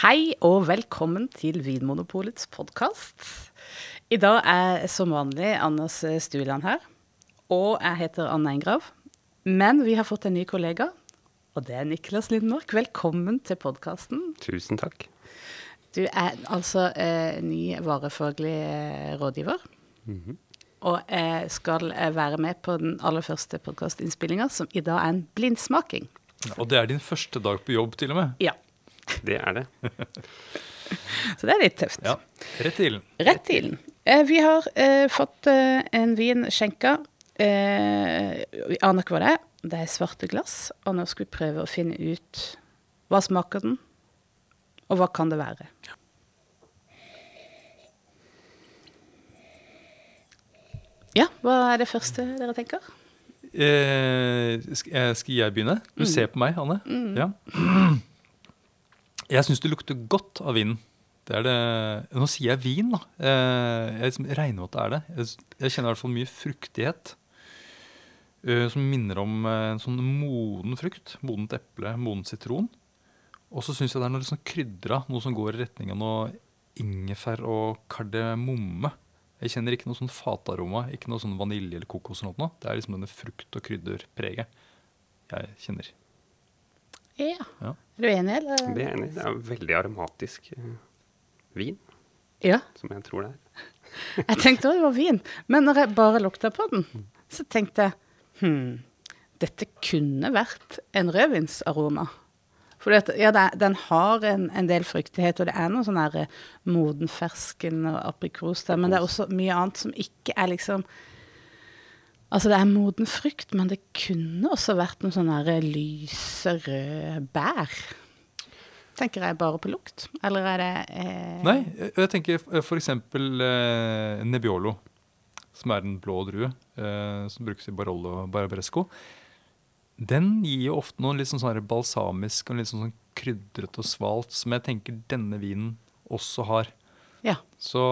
Hei og velkommen til Vinmonopolets podkast. I dag er som vanlig Anders Stuland her. Og jeg heter Anne Engrav. Men vi har fått en ny kollega, og det er Niklas Lindmark. Velkommen til podkasten. Tusen takk. Du er altså eh, ny varefaglig eh, rådgiver. Og eh, skal være med på den aller første podkastinnspillinga, som i dag er en blindsmaking. Og det er din første dag på jobb, til og med. Ja, Det er det. så det er litt tøft. Ja, Rett til ilden. Rett til. Eh, vi har eh, fått eh, en vin skjenka. Eh, vi aner ikke hva det er. Det er svarte glass. Og nå skal vi prøve å finne ut hva smaker den, og hva kan det være. Ja, hva er det første dere tenker? Eh, skal jeg begynne? Du ser på meg, Anne. Ja. Jeg syns det lukter godt av vinen. Det er det. Nå sier jeg vin, da. Eh, jeg liksom regner med at det er det. Jeg, kjenner i hvert fall mye fruktighet. eh, som minner om eh, en sånn moden frukt. Modent eple, moden sitron. Og så syns jeg det er noe sånn krydra. Noe som går i retning av noe ingefær og kardemomme. Jeg kjenner ikke noe sånn fataroma, ikke noe sånn vanilje eller kokos. eller noe. Det er liksom denne frukt- og krydderpreget jeg kjenner. Ja. Ja. Er du enig, eller? Det er enig. Det er veldig aromatisk eh, vin, Ja. som jeg tror det er. Jeg tenkte også det var vin, men når jeg bare lukta på den, så tenkte jeg hm, dette kunne vært en rødvinsaroma. For ja, den har en, en del fruktighet, og det er noe sånn eh, moden fersken og aprikos der, men det er også mye annet som ikke er liksom Altså, det er moden frukt, men det kunne også vært noen sånne lyse røde bær. Tenker jeg bare på lukt, eller er det eh, Nei, jeg, tenker f.eks. Eh, Nebbiolo, som er en blå drue eh, som brukes i Barolo og Barbaresco. Den gir jo ofte noe litt sånn, sånn balsamisk og litt sånn, sånn krydret og svalt, som jeg tenker denne vinen også har. Ja. Så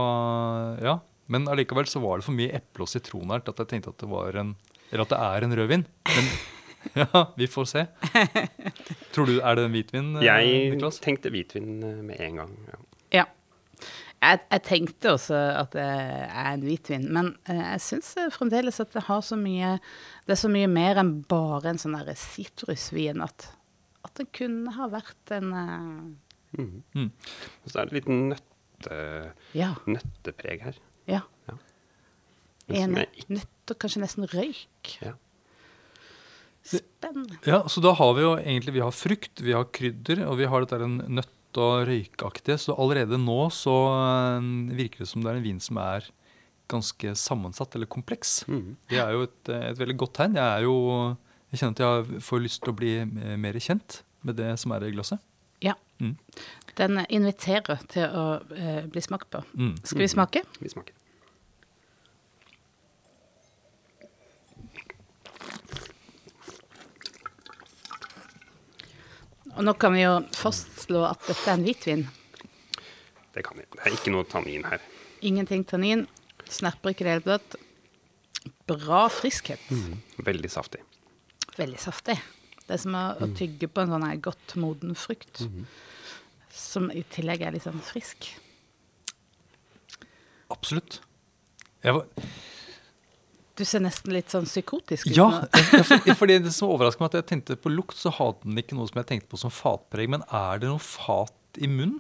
ja. Men allikevel så var det for mye eple og sitron her til at jeg tenkte at det var en Eller at det er en rødvin. Men ja, vi får se. Tror du, Er det en hvitvin, eh, Jeg Niklas? tenkte hvitvin eh, med en gang. Ja. Ja. Jeg, jeg tenkte også at det er en hvitvin, men eh, jeg syns fremdeles at det har så mye Det er så mye mer enn bare en sånn sitrusvin at, at det kunne ha vært en uh... mm. Mm. Så er det litt nøtte, Ja. nøttepreg her. Ja. ja. som En nøtt og kanskje nesten røyk. Ja. Spennende. Ja, så da har vi jo egentlig vi har frukt, vi har krydder, og vi har dette en nøtt- og røykaktige. Så allerede nå så eh, virker det som det er en vin som er ganske sammensatt eller kompleks. Mm. Det er jo et, eh, et veldig godt tegn. Jeg er jo Jeg kjenner at jeg får lyst til å bli eh, mer kjent med det som er i glasset. Ja. Mm. Den inviterer til å bli smakt på. Mm. Skal vi smake? Vi smaker. Og nå kan vi jo fastslå at dette er en hvitvin. Det kan vi. Det er ikke noe tannin her. Ingenting tannin. Snerper ikke i det hele tatt. Bra friskhet. Veldig saftig. Veldig saftig. Det er som å, å tygge på en sånn her godt moden frukt. Som i tillegg er litt sånn frisk. Absolutt. Jeg var, Du ser nesten litt sånn psykotisk ut ja, ja, for, fordi det som overrasker meg, at jeg tenkte på lukt, så hadde den ikke noe som jeg tenkte på som fatpreg. Men er det noe fat i munnen?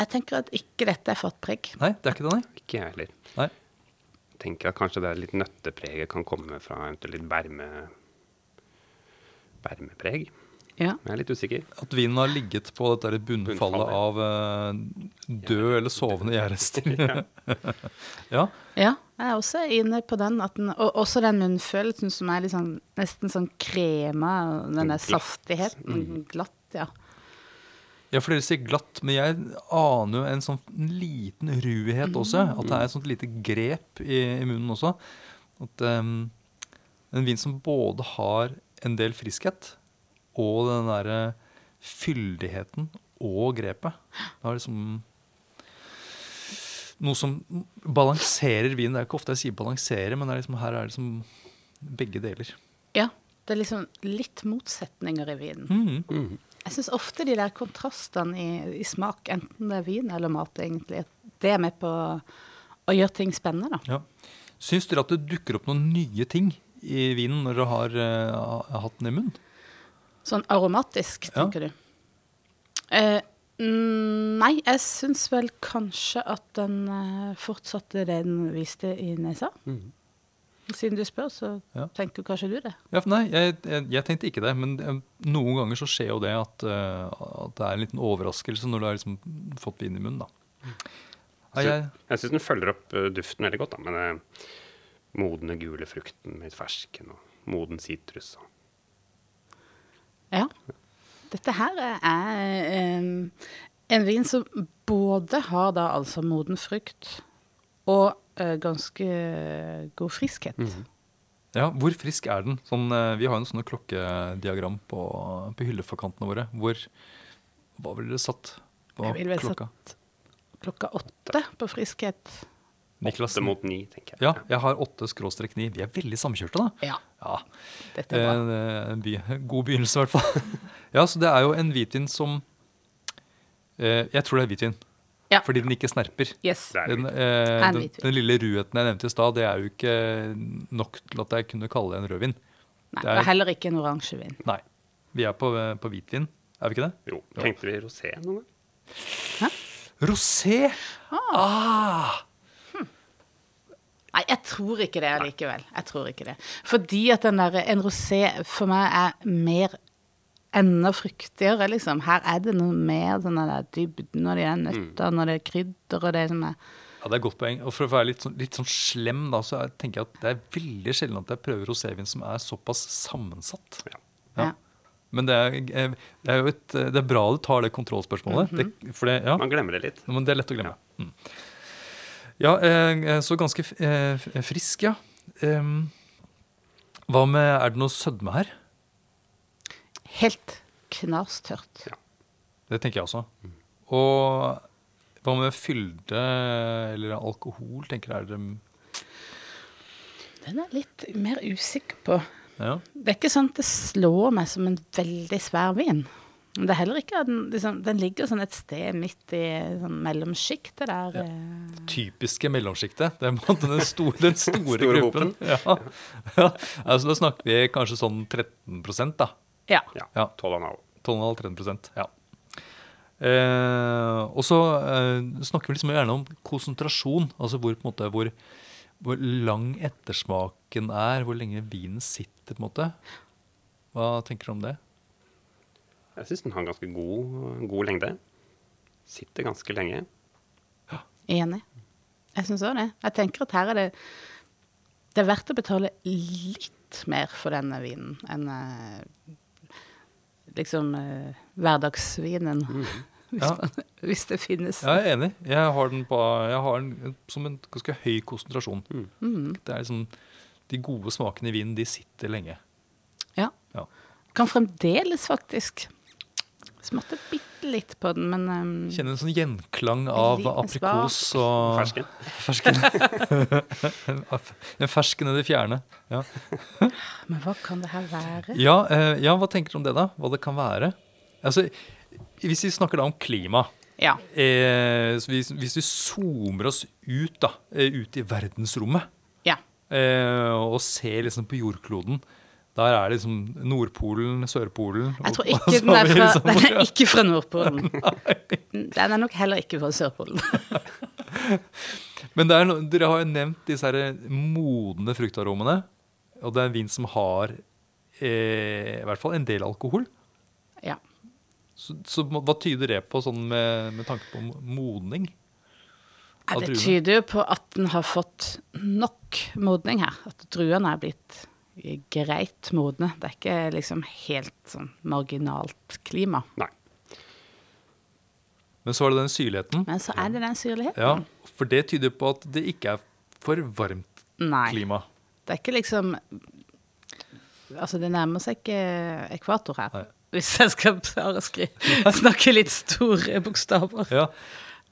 Jeg tenker at ikke dette er fatpreg. Nei, det er ikke det, nei. Ikke jeg heller. nei. Jeg Tenker at kanskje det er litt nøttepreget kan komme fra eventuelt litt berme, bermepreg. Ja. Men jeg er litt usikker. At vinen har ligget på dette bunnfallet Bunnfallet. av uh, død eller sovende gjærrester. ja. ja, jeg er også inne på den. At den og også den munnfølelsen som er sånn, nesten sånn krema. Den der saftigheten. Glatt, ja. ja, for dere sier glatt, men jeg aner jo en sånn liten ruhet også. At det er et sånt lite grep i, i munnen også. At um, En vin som både har en del friskhet og den derre fyldigheten og grepet. Det har liksom noe som balanserer vinen. Det er ikke ofte jeg sier balansere, men det er liksom, her er det liksom begge deler. ja. Det er liksom litt motsetninger i vinen. Mm. Mm. Jeg syns ofte de der kontrastene i, i smak, enten det er vin eller mat, egentlig, det er med på å gjøre ting spennende, da. Ja. Syns dere at det dukker opp noen nye ting i vinen når dere har uh, hatt den i munnen? Sånn aromatisk, Ja. tenker du? Eh, mm, nei, jeg syns vel kanskje at den eh, fortsatte det den viste i nesa. Siden du spør, så Ja. tenker kanskje du det. Ja, nei, jeg, jeg, jeg tenkte ikke det, men eh, noen ganger så skjer jo det at, eh, at det er en liten overraskelse når du har liksom fått vin i munnen. da. Nei, jeg, Jeg syns den følger opp duften veldig godt, da, med den modne gule frukten med fersken og moden sitrus. og- Ja. Dette her er em, en vin som både har da altså moden frukt og eh, ganske god friskhet. ja, Hvor frisk er den? Sånn, eh, vi har jo en sånn klokkediagram på, på hylleforkantene våre. Hvor Hva ville dere satt på Jeg ville vel klokka? satt klokka åtte på friskhet. Niklas? Åtte mot ni, tenker jeg. Ja, jeg har åtte skråstrek ni. Vi er veldig samkjørte, da. Ja, Ja, dette er bra. En, eh, en by, god begynnelse, i hvert fall. ja, så det er jo en hvitvin som eh, Jeg tror det er hvitvin. Ja. Fordi den ikke snerper. Yes. Er Den, eh, En den, den lille ruheten jeg nevnte i stad, det er jo ikke nok til at jeg kunne kalle det en rødvin. Nei, det det er- er heller ikke en oransjevin. Nei. Vi er på, eh, på hvitvin, er vi ikke det? Jo, tenkte vi rosé noen gang? Rosé! Ah. Nei, jeg tror ikke det allikevel. Jeg tror ikke det. Fordi at den der, en rosé for meg er mer enda fruktigere, liksom. Her er det noe mer sånn der dybden og de der nøttene og det krydder og det som er Ja, det er et godt poeng. Og for å være litt sånn, litt sånn slem, da, så jeg tenker jeg at det er veldig sjelden at jeg prøver rosévin som er såpass sammensatt. Ja. Ja. Ja. Men det er, eh, det er jo et, det er bra du tar det kontrollspørsmålet. det, for det, ja, Man glemmer det litt. men det er lett å glemme. Mm. Ja, eh, så ganske eh, frisk, ja. Hva med Er det noe sødme her? helt knastørt. Ja. Det tenker jeg også. Og hva med fylde eller alkohol, tenker jeg er det Den er litt mer usikker på. ja. Det er ikke sånn at det slår meg som en veldig svær vin. Men det er heller ikke at den, liksom, den ligger sånn et sted midt i sånn mellomsjiktet der. eh. typiske mellomsjiktet. Det er på en måte den store, den store, Store gruppen. Ja. Ja. Altså, da snakker vi kanskje sånn 13 da. Ja. Ja. Ja. 12,5. 12,5-13% ja. Eh, og så eh, snakker vi liksom gjerne om konsentrasjon. Altså hvor, på en måte, hvor, hvor lang ettersmaken er, hvor lenge vinen sitter. på en måte. Hva tenker du om det? Jeg syns den har ganske god, god lengde. Sitter ganske lenge. Enig. Jeg syns òg det. Jeg tenker at her er det Det er verdt å betale litt mer for denne vinen enn eh, liksom hverdagsvinen. hverdagsvinen. Hvis, Ja. man, hvis det finnes. Jeg er enig. Jeg har den, på, jeg har den som en ganske høy konsentrasjon. Mm. Det er liksom, De gode smakene i vinen de sitter lenge. Ja. Ja. Kan fremdeles faktisk Smatte bitte litt på den, men um, Kjenner en sånn gjenklang av aprikos og Fersken. Fersken. en fersken i det fjerne. Ja, Men hva kan det her være? ja, eh, ja, hva tenker du om det, da? Hva det kan være? Altså, hvis vi snakker da om klima Ja. eh, så hvis, hvis vi zoomer oss ut, da, eh, ut i verdensrommet ja. eh, og ser liksom på jordkloden der er liksom Nordpolen, Sørpolen Jeg tror ikke den er fra, liksom- den er ikke fra Nordpolen. Den er nok heller ikke fra Sørpolen. Men no, dere har jo nevnt disse her modne fruktaromene. Og det er en vin som har eh, i hvert fall en del alkohol. Ja. Så, så hva tyder det på sånn med, med tanke på modning? Ja, det tyder jo på at den har fått nok modning her. At druene er blitt greit modne. Det er ikke liksom helt sånn marginalt klima. Nei. Men så er det den syrligheten. Men så er det den syrligheten. Ja, for det tyder på at det ikke er for varmt Nei. klima. Det er ikke liksom Altså, det nærmer seg ikke ekvator her. Nei. Hvis jeg skal bare å snakke litt store bokstaver. Ja.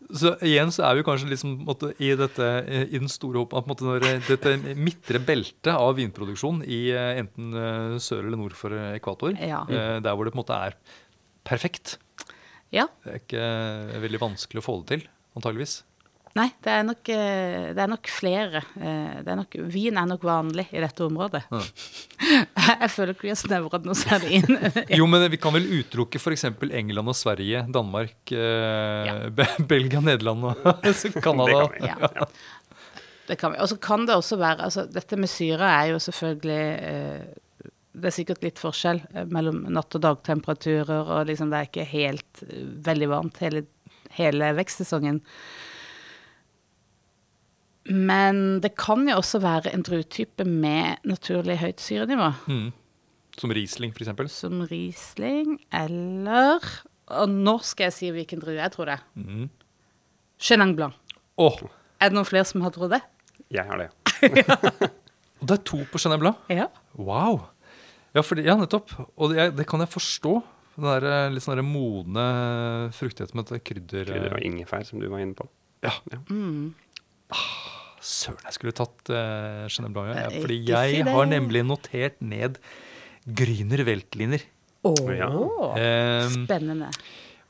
Så igjen så er vi kanskje liksom måtte, i, dette, i den store hopp, når, eh, dette midtre beltet av vinproduksjon i eh, enten eh, sør eller nord for ekvator. Ja. Der hvor det på en måte er perfekt. Ja. Det er ikke veldig vanskelig å få det til, antageligvis. Nei, det er nok, eh, det er nok flere. eh, Det er nok, vin er nok vanlig i dette området. Ja. Jeg føler ikke vi har snevret noe særlig inn. Jo, men vi kan vel utelukke f.eks. England og Sverige, Danmark, eh, Ja. Belgia, Nederland og Canada. Det kan vi. Ja. Det kan vi. Og så kan det også være altså Dette med syre er jo selvfølgelig eh, Det er sikkert litt forskjell mellom natt- og dagtemperaturer, og liksom det er ikke helt veldig varmt hele, hele vekstsesongen. Men det kan jo også være en druetype med naturlig høyt syrenivå, Mm. Som Riesling, f.eks. som Riesling eller Og nå skal jeg si hvilken drue jeg tror det er. Mm. Chenin Blanc. Oh. Er det noen flere som har trodd det? Jeg har det. og det er to på Chenin Blanc. Ja. Wow! Ja, fordi, ja nettopp. Og det, det kan jeg forstå. Den der, eh, litt sånn modne fruktigheten med dette krydder... Krydder og eh, ingefær, som du var inne på. Ja. Mm. Søren, jeg skulle tatt uh, Chenin Blanc. Ja. Eh, Fordi jeg har nemlig notert ned Grüner Weltliner. Oh, Ja. Ehm, Spennende.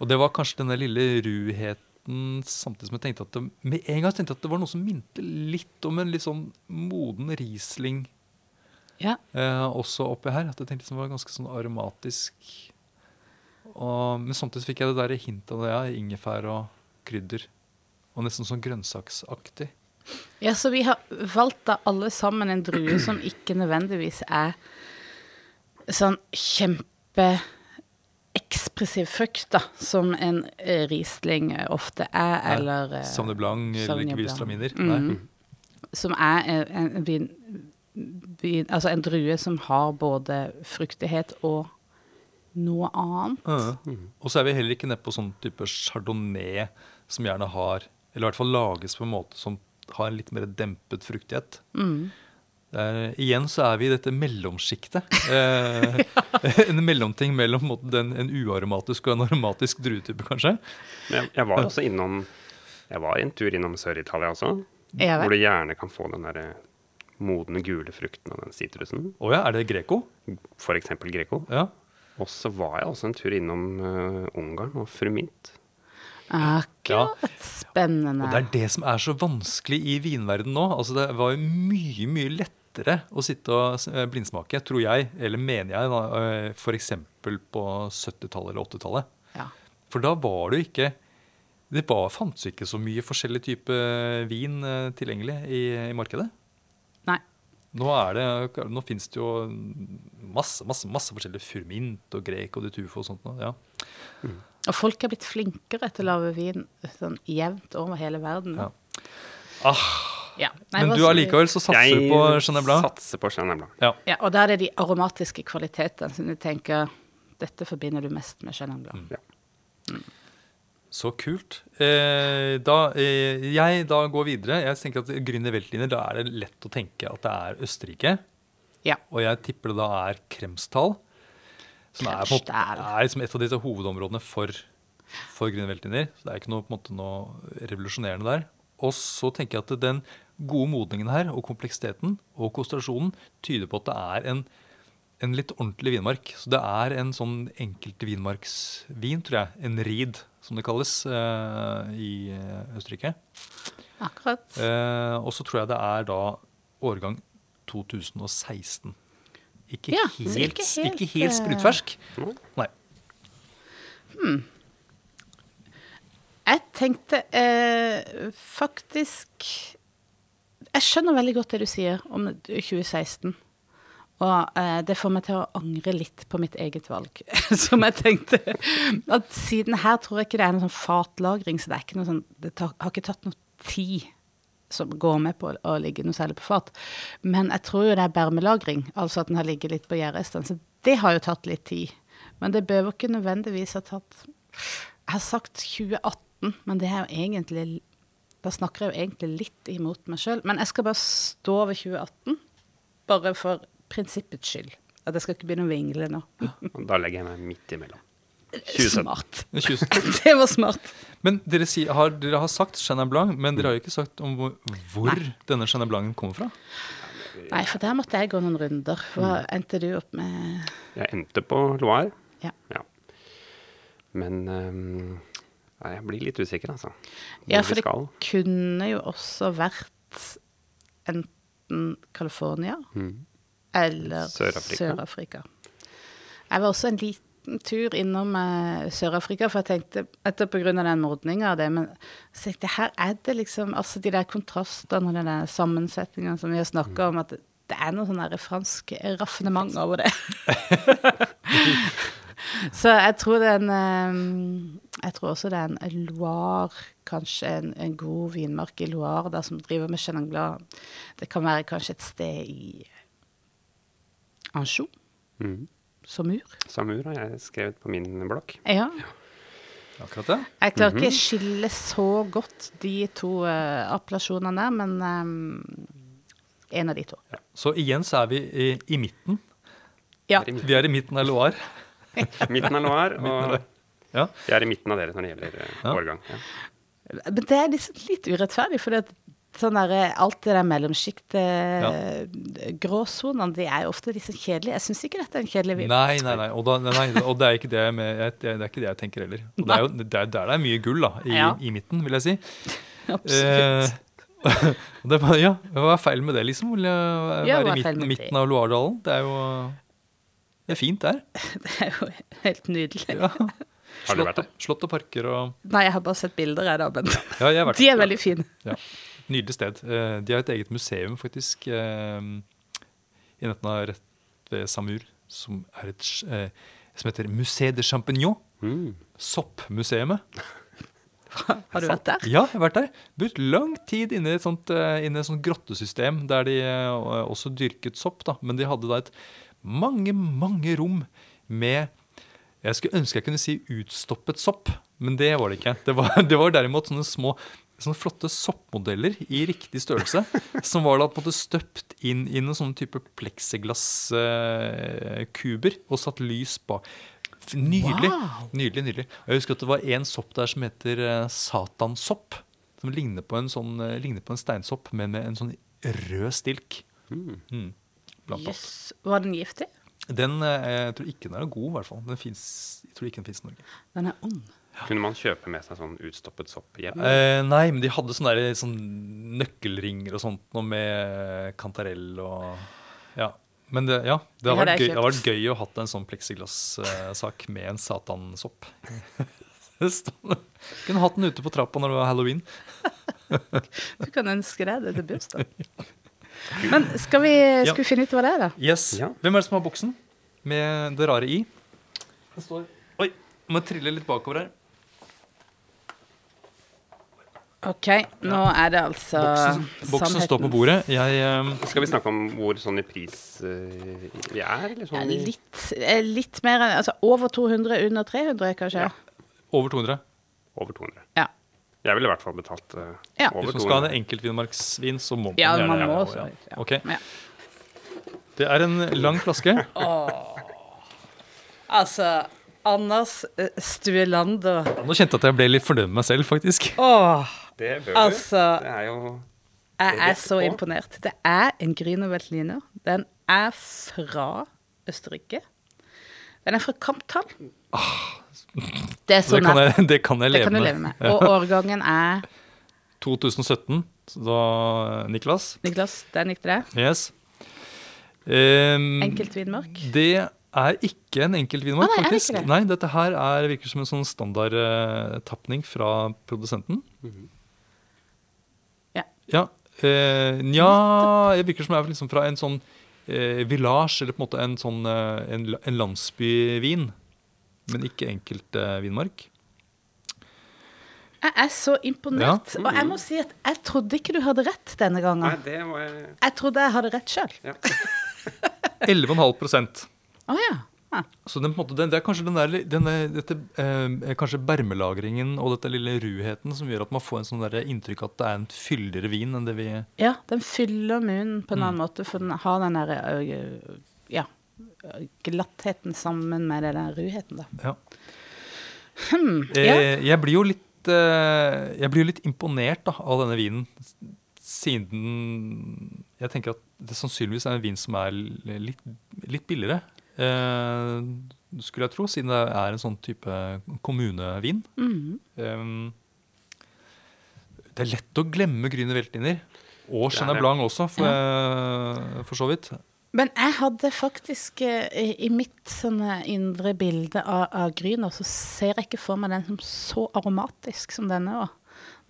Og det var kanskje denne lille ruheten samtidig som jeg tenkte at det, med en gang tenkte jeg at det var noe som minte litt om en litt sånn moden Riesling Ja. uh, også oppi her. At jeg tenkte det var ganske sånn aromatisk. Og, men samtidig fikk jeg det der hintet av det, ja, ingefær og krydder. Og nesten sånn grønnsaksaktig. Ja, så vi har valgt da alle sammen en drue som ikke nødvendigvis er sånn kjempeekspressiv frukt, da, som en eh, Riesling ofte er, eller eh, Sauvignon Blanc eller Gewürztraminer. Mm. Som er en, en, vin, vin Altså en drue som har både fruktighet og noe annet. Ja. Og så er vi heller ikke nede på sånn type chardonnay som gjerne har Eller i hvert fall lages på en måte som har en litt mer dempet fruktighet. Mm. Det er, igjen så er vi i dette mellomsjiktet. Eh, en mellomting mellom en den, en uaromatisk og en aromatisk druetype, kanskje. Jeg, jeg var også innom Jeg var en tur innom Sør-Italia også. Hvor du gjerne kan få den der modne gule frukten av den sitrusen. Oh ja, er det Greco? F.eks. Greco. Ja. Og så var jeg også en tur innom uh, Ungarn og Frumint. Akkurat. Spennende. Og det er det som er så vanskelig i vinverden nå. Altså Det var jo mye, mye lettere å sitte og eh, blindsmake, tror jeg, eller mener jeg, eh, f.eks. på 70-tallet eller 80-tallet. Ja. For da var det jo ikke Det var, fantes ikke så mye forskjellig type vin eh, tilgjengelig i, i markedet. Nei. Nå, er det, nå finnes det jo masse masse, masse forskjellige furmint og grek og ditufo og sånt. Ja. Ja. Og folk er blitt flinkere til å lage vin sånn jevnt over hele verden. Ja. Ah, Ja. Nei, men du allikevel så satser du på Chenin Blanc? satser på Chenin Blanc. Ja. Ja, og der er de aromatiske kvalitetene som du tenker Dette forbinder du mest med Chenin Blanc. Ja. Så kult. Eh, da, eh, jeg da går videre. Jeg tenker at Grüner Weltliner, da er det lett å tenke at det er Østerrike. Ja. Og jeg tipper det da er Kremstal. Som er, på, er liksom et av disse hovedområdene for, for grønne Weltliner. Så det er ikke noe, måte, noe revolusjonerende der. Og så tenker jeg at den gode modningen her, og kompleksiteten og konsentrasjonen, tyder på at det er en, en litt ordentlig vinmark. Så det er en sånn enkelt vinmarksvin, tror jeg. En rid, som det kalles uh, i eh, Østerrike. Akkurat. Uh, og så tror jeg det er da årgang 2016. Ikke Ja, helt, ikke ikke helt, sprutfersk. eh, sprutfersk. Hmm. Jeg tenkte eh, faktisk Jeg skjønner veldig godt det du sier om 2016. Og eh, det får meg til å angre litt på mitt eget valg. Som jeg tenkte At siden her tror jeg ikke det er noe sånn fatlagring, så det sånn Det tar, har ikke tatt noe tid som går med på å ligge noe særlig på fat. Men jeg tror jo det er bermelagring, altså at den har ligget litt på gjærrestene. Så det har jo tatt litt tid. Men det bør jo ikke nødvendigvis ha tatt Jeg har sagt 2018, men det er jo egentlig Da snakker jeg jo egentlig litt imot meg sjøl. Men jeg skal bare stå ved 2018, bare for prinsippets skyld. At jeg skal ikke begynne å vingle nå. Da legger jeg meg midt imellom. 2017. Smart. Det var smart. men dere, si, har, dere har sagt Chenin Blanc, men dere har jo ikke sagt om hvor, hvor denne Chenin Blancen kommer fra. Nei, for der måtte jeg gå noen runder. Hva endte du opp med? Jeg endte på Loire. Ja. Ja. Men um, nei, jeg blir litt usikker, altså. Hvor Ja, for det skal. kunne jo også vært enten California Mm. eller Sør-Afrika. Sør-Afrika. jeg var også en liten tur innom eh, Sør-Afrika, for jeg tenkte, etter av den mordninga og det, men så tenkte jeg, her er det liksom altså de der kontrastene og den der sammensetningene som vi har snakka om, at det, er noe sånn fransk raffinement over det. Så jeg tror det er en eh, Jeg tror også det er en Loire, kanskje en, en god vinmark i Loire der som driver med Chenin Blanc. Det kan være kanskje et sted i Anjou, Mm. Saumur. Samur har jeg skrevet på min blokk. Ja. Akkurat det. Jeg klarer ikke å skille så godt de to uh, appellasjonene men um, en av de to. Ja. Så igjen så er vi i, i midten. Ja. Er i Vi er i midten av Loire. Midten av Loire, og Ja. jeg er i midten av dere når det gjelder eh, Ja. årgang. Ja. Men det er liksom litt urettferdig, for sånn der, alt det der mellomsjiktet, gråsonene, de er jo ofte sånn kjedelige. Jeg syns ikke dette er en kjedelig vin. Nei, nei, nei. Og, da, nei, nei. og det, er ikke det, jeg, med, det er ikke det jeg tenker heller. Og det er jo det er der det er mye gull, da, i, Ja. i midten, vil jeg si. Absolutt. Eh, det ja, hva er feil med det, liksom? Vil jeg Ja, være i midten, midten av Loiredalen? Det er jo Det er fint der. Det er jo helt nydelig. Ja. Har du vært der? slott og parker og Nei, jeg har bare sett bilder jeg, da. men Ja, jeg har vært de er veldig fine. Ja. Nydelig sted. Eh, De har et eget museum, faktisk, eh, i nærheten av rett ved Samur, som er et eh, som heter Musée de Champignon. Mm. Soppmuseet. Har du vært der? Ja, jeg har vært der. Brukt lang tid inne i et sånt, inne i et sånt grottesystem der de også dyrket sopp. da. Men de hadde da et mange, mange rom med Jeg skulle ønske jeg kunne si utstoppet sopp, men det var det ikke. Det var, det var derimot sånne små sånne flotte soppmodeller i riktig størrelse. Som var da på en måte støpt inn i noen sånne type pleksiglasskuber og satt lys bak. Nydelig. Wow. Nydelig, nydelig. Jeg husker at det var en sopp der som heter eh, satansopp. Som ligner på en, sånn, eh, ligner på en steinsopp, men med en sånn rød stilk. Mm. Mm. Yes. Var den giftig? Den eh, jeg tror ikke den er god, i hvert fall. Den finnes, jeg tror ikke den fins i Norge. Den er ond. Kunne man kjøpe med seg sånn utstoppet sopp hjem? Eh, nei, men de hadde sånne, der, sånn nøkkelringer og sånt noe med kantarell og Ja. Men det, ja, det har vært gøy, det har vært gøy å ha en sånn pleksiglassak med en satansopp. Kunne hatt den ute på trappa når det var halloween. Du kan ønske deg det til bursdag. Men skal vi, Ja. skal vi finne ut hva det er, da? Yes. Ja. Hvem er det som har boksen med det rare i? Det står Oi, må trille litt bakover her. OK, nå er det altså Boksen, boksen står på bordet. Jeg um... Skal vi snakke om hvor sånn i pris uh, vi er? Eller Ja, sånn i, litt, eh, litt mer enn Altså over 200, under 300, kanskje? Ja. Over 200. over 200. Ja. Jeg ville i hvert fall betalt uh, Ja. over Hvis man skal ha en enkeltvinmarksvin, så må man Ja, gjerne man må ja, også. ja. Okay. Ja. Det er en lang flaske. Altså, Anders Stuelander Nå kjente jeg at jeg ble litt fornøyd med meg selv, faktisk. Åh, Det bør Altså, du. Det er jo jeg er rett så på. imponert. Det er en Grünerweltliner. Den er fra Østerrike. Den er fra Kamptall. Det er Det kan jeg, det kan jeg Det leve kan du med. leve med. Og årgangen er 2017, da Niklas. Niklas, den gikk til deg. Yes. Um, Enkeltvinmark. Det er ikke en enkeltvinmark, ah, nei, er faktisk. det? Nei, dette her er, virker som en sånn standardtapning fra produsenten. Ja. Ja. Eh, nja, Jeg virker som jeg er liksom fra en sånn eh, village, eller på en måte en sånn eh, en, en landsbyvin. Men ikke enkeltvinmark. Jeg er så imponert. Og jeg må si at jeg trodde ikke du hadde rett denne gangen. Nei, det jeg Jeg trodde jeg hadde rett sjøl. ja. 11,5 Å oh, ja. Ja. Så den, på en måte, den, det er kanskje den der, den dette, eh, kanskje bermelagringen og dette lille ruheten som gjør at man får en sånn der inntrykk at det er en fyldigere vin enn det vi Ja, den fyller munnen på en Mm. annen måte, for den har den der Ja, glattheten sammen med den der ruheten, da. Ja. Hmm, ja. Eh, jeg blir jo litt eh, Jeg blir jo litt imponert da, av denne vinen. Siden jeg tenker at det sannsynligvis er en vin som er litt, litt billigere. Eh, skulle jeg tro, siden det er en sånn type kommunevin. Mhm. Um, det er lett å glemme Grüner Veltliner. Og Chenin. Blanc også, for, eh, for så vidt. Men jeg hadde faktisk eh, i mitt indre bilde av, av Grüner, så ser jeg ikke for meg den som så aromatisk som denne var.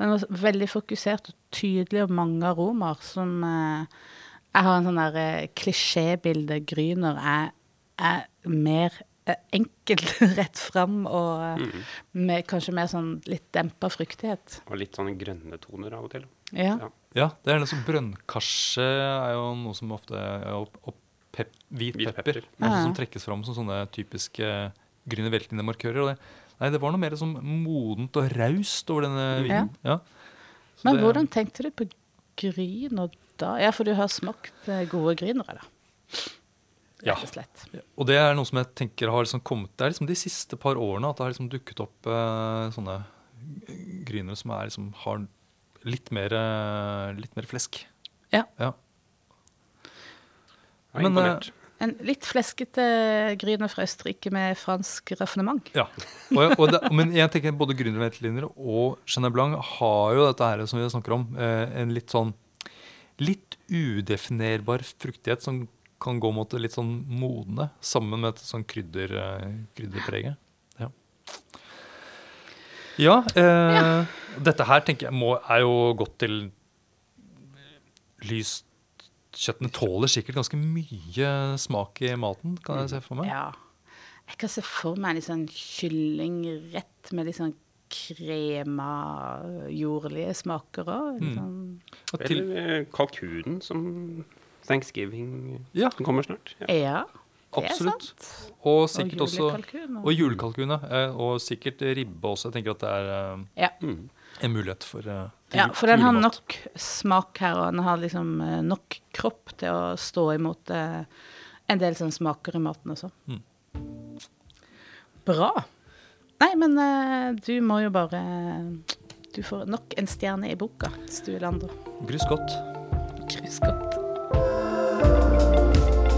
Den var veldig fokusert og tydelig og mange aromaer som Jeg har en sånn der klisjébilde. Gryner er, er mer enkel enkelt rett fram og eh, med kanskje mer sånn litt dempa fruktighet. Og litt sånne grønne toner av og til. Ja. Ja. Ja, det er liksom som brønnkarse er jo noe som ofte er opp, opp pep, hvit, Hvit pepper. pepper. Ja. som trekkes fram som sånne typiske grønne veltende markører. og det- Nei, det var noe mer sånn modent og raust over denne vinen. Ja. Men det- hvordan tenkte du på Gryner da? Ja, for du har smakt eh, gode Grynere, da. Ja. Rett og slett. Og det er noe som jeg tenker har liksom kommet Det er liksom de siste par årene at det har liksom dukket opp uh, sånne grynere som er liksom har litt mer, uh, litt mer flesk. Ja. Ja. Men, imponert. En litt fleskete Gryner fra Østerrike med fransk raffinement. Ja. Og, jeg- og det, men jeg tenker både Grüner etterlinjer og Chenin Blanc har jo dette her som vi snakker om, eh, en litt sånn litt udefinerbar fruktighet som kan gå mot det litt sånn modne, sammen med et sånn krydder, eh, krydderpreget. Ja. Ja, eh, dette her tenker jeg må, er jo godt til lyst Kjøttene tåler sikkert ganske mye smak i maten, kan jeg se for meg. Ja. Jeg kan se for meg en sånn kyllingrett med litt sånn krema, jordlige smaker òg. Mm. Sånn. Og Eller eh, kalkunen som Thanksgiving Ja. Den kommer snart. Ja. Ja, det er Absolutt. sant. Og sikkert også julekalkun, Og julekalkun. Og sikkert ribbe også. Jeg tenker at det er eh, Ja. Mm. en mulighet for eh, ja, for den har julemat. nok smak her, og den har liksom eh, nok kropp til å stå imot en del sånne smaker i maten også. Mm. Bra. Nei, men du må jo bare Du får nok en stjerne i boka, Stuelander. Grus godt. Gruss godt.